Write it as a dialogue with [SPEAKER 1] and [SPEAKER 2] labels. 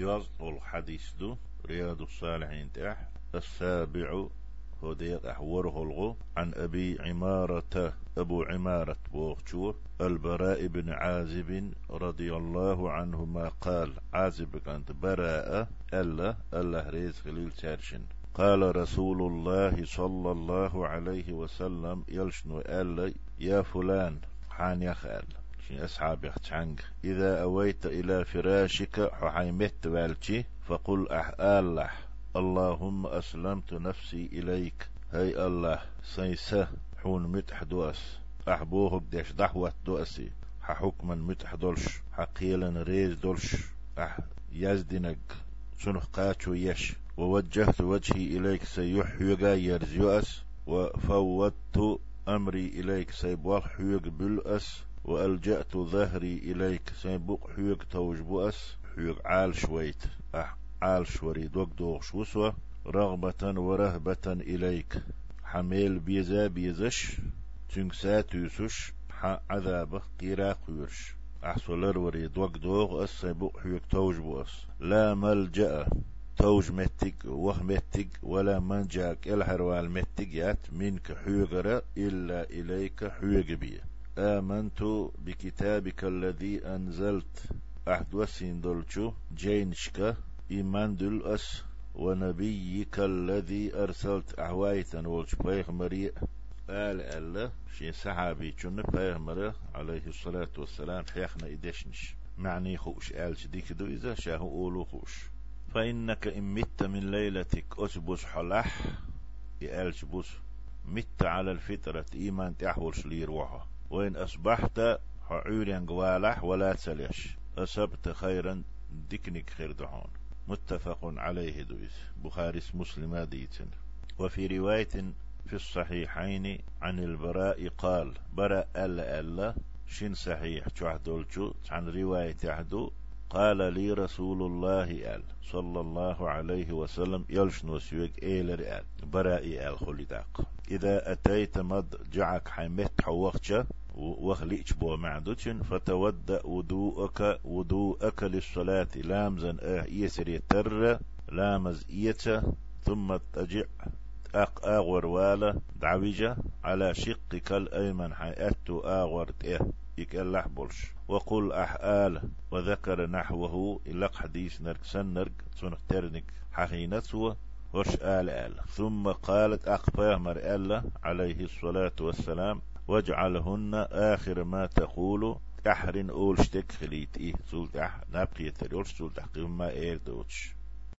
[SPEAKER 1] ديوز الحديث دو رياض الصالحين تح السابع هو ديق أحوره الغو. عن أبي عمارة أبو عمارة بوغشور البراء بن عازب رضي الله عنهما قال عازب كانت براءة ألا ألا ريز خليل تارشن. قال رسول الله صلى الله عليه وسلم يلشنو ألا يا فلان حان يخال أصحاب يختعنك إذا أويت إلى فراشك ححيمت والتي فقل أح الله اللهم أسلمت نفسي إليك. هاي الله سيسه حون متح دوس أحبوه بديش دحوة دوسي ححكما متح دولش. حقيلا ريز دولش. أح يزدنك. سنخ قاتشو يش ووجهت وجهي إليك سيح يغا يرزيوس وفوضت أمري إليك سيبوال حيوغ بالأس وألجأت ظهري إليك. سيبوق حيوغ توج بؤس. حيوغ عال شويت. أح عال شوري دوك دوغ وسوة رغبة ورهبة إليك. حميل بيزا بيزش. تنكسات يسوش ح عذابة قيراق يرش أحسولر وري دوك دوغ أس. سيبوق حيوغ توج بؤس. لا ملجأ. توج متك. وه متك. ولا منجاك. الهروال متك يات. منك حيغر إلا إليك حيغ بي آمنت بكتابك الذي أنزلت. أحد وسين دولشو جينشك إيمان دل أس ونبيك الذي أرسلت. أحوايتا ولش مريء قال الله شي صحابي جن مريء عليه الصلاة والسلام. حيخنا إدشنش. معني خوش آل ديك دو إذا شاهو أولو خوش. فإنك إن مت من ليلتك أسبس حلح. يألش بس مت على الفطرة إيمان تحول شلير وها وإن أصبحت حعوريا قوالح ولا تسليش أصبت خيرا دكنك خير دعون. متفق عليه دويس. بخاري مسلم ديتن وفي رواية في الصحيحين عن البراء قال براء ألا ألا شين صحيح تحدولشو عن رواية تحدو قال لي رسول الله آل صلى الله عليه وسلم يلشن وسيوك إيلر آل برائي آل خلداق إذا أتيت مد جعك حيمت حوقتش وخليش بو معدوشن فتودأ وضوءك وضوءك للصلاة. لامزا أه يسر يتر لامز إيتا ثم تجع أق آغور والا دعوجة على شقك الأيمن حيأتو آغور إيه يكالح بولش. وقل أحآل وذكر نحوه إلق حديث نرك سنرك سنخ ترنك حخينته وش آل آل. ثم قالت أقباه مر ألا عليه الصلاة والسلام. واجعلهن آخر ما تقول أحرن أول شتك خليت إيه سولت أح نبقي تريولش سولت أحقهم ما إير دوتش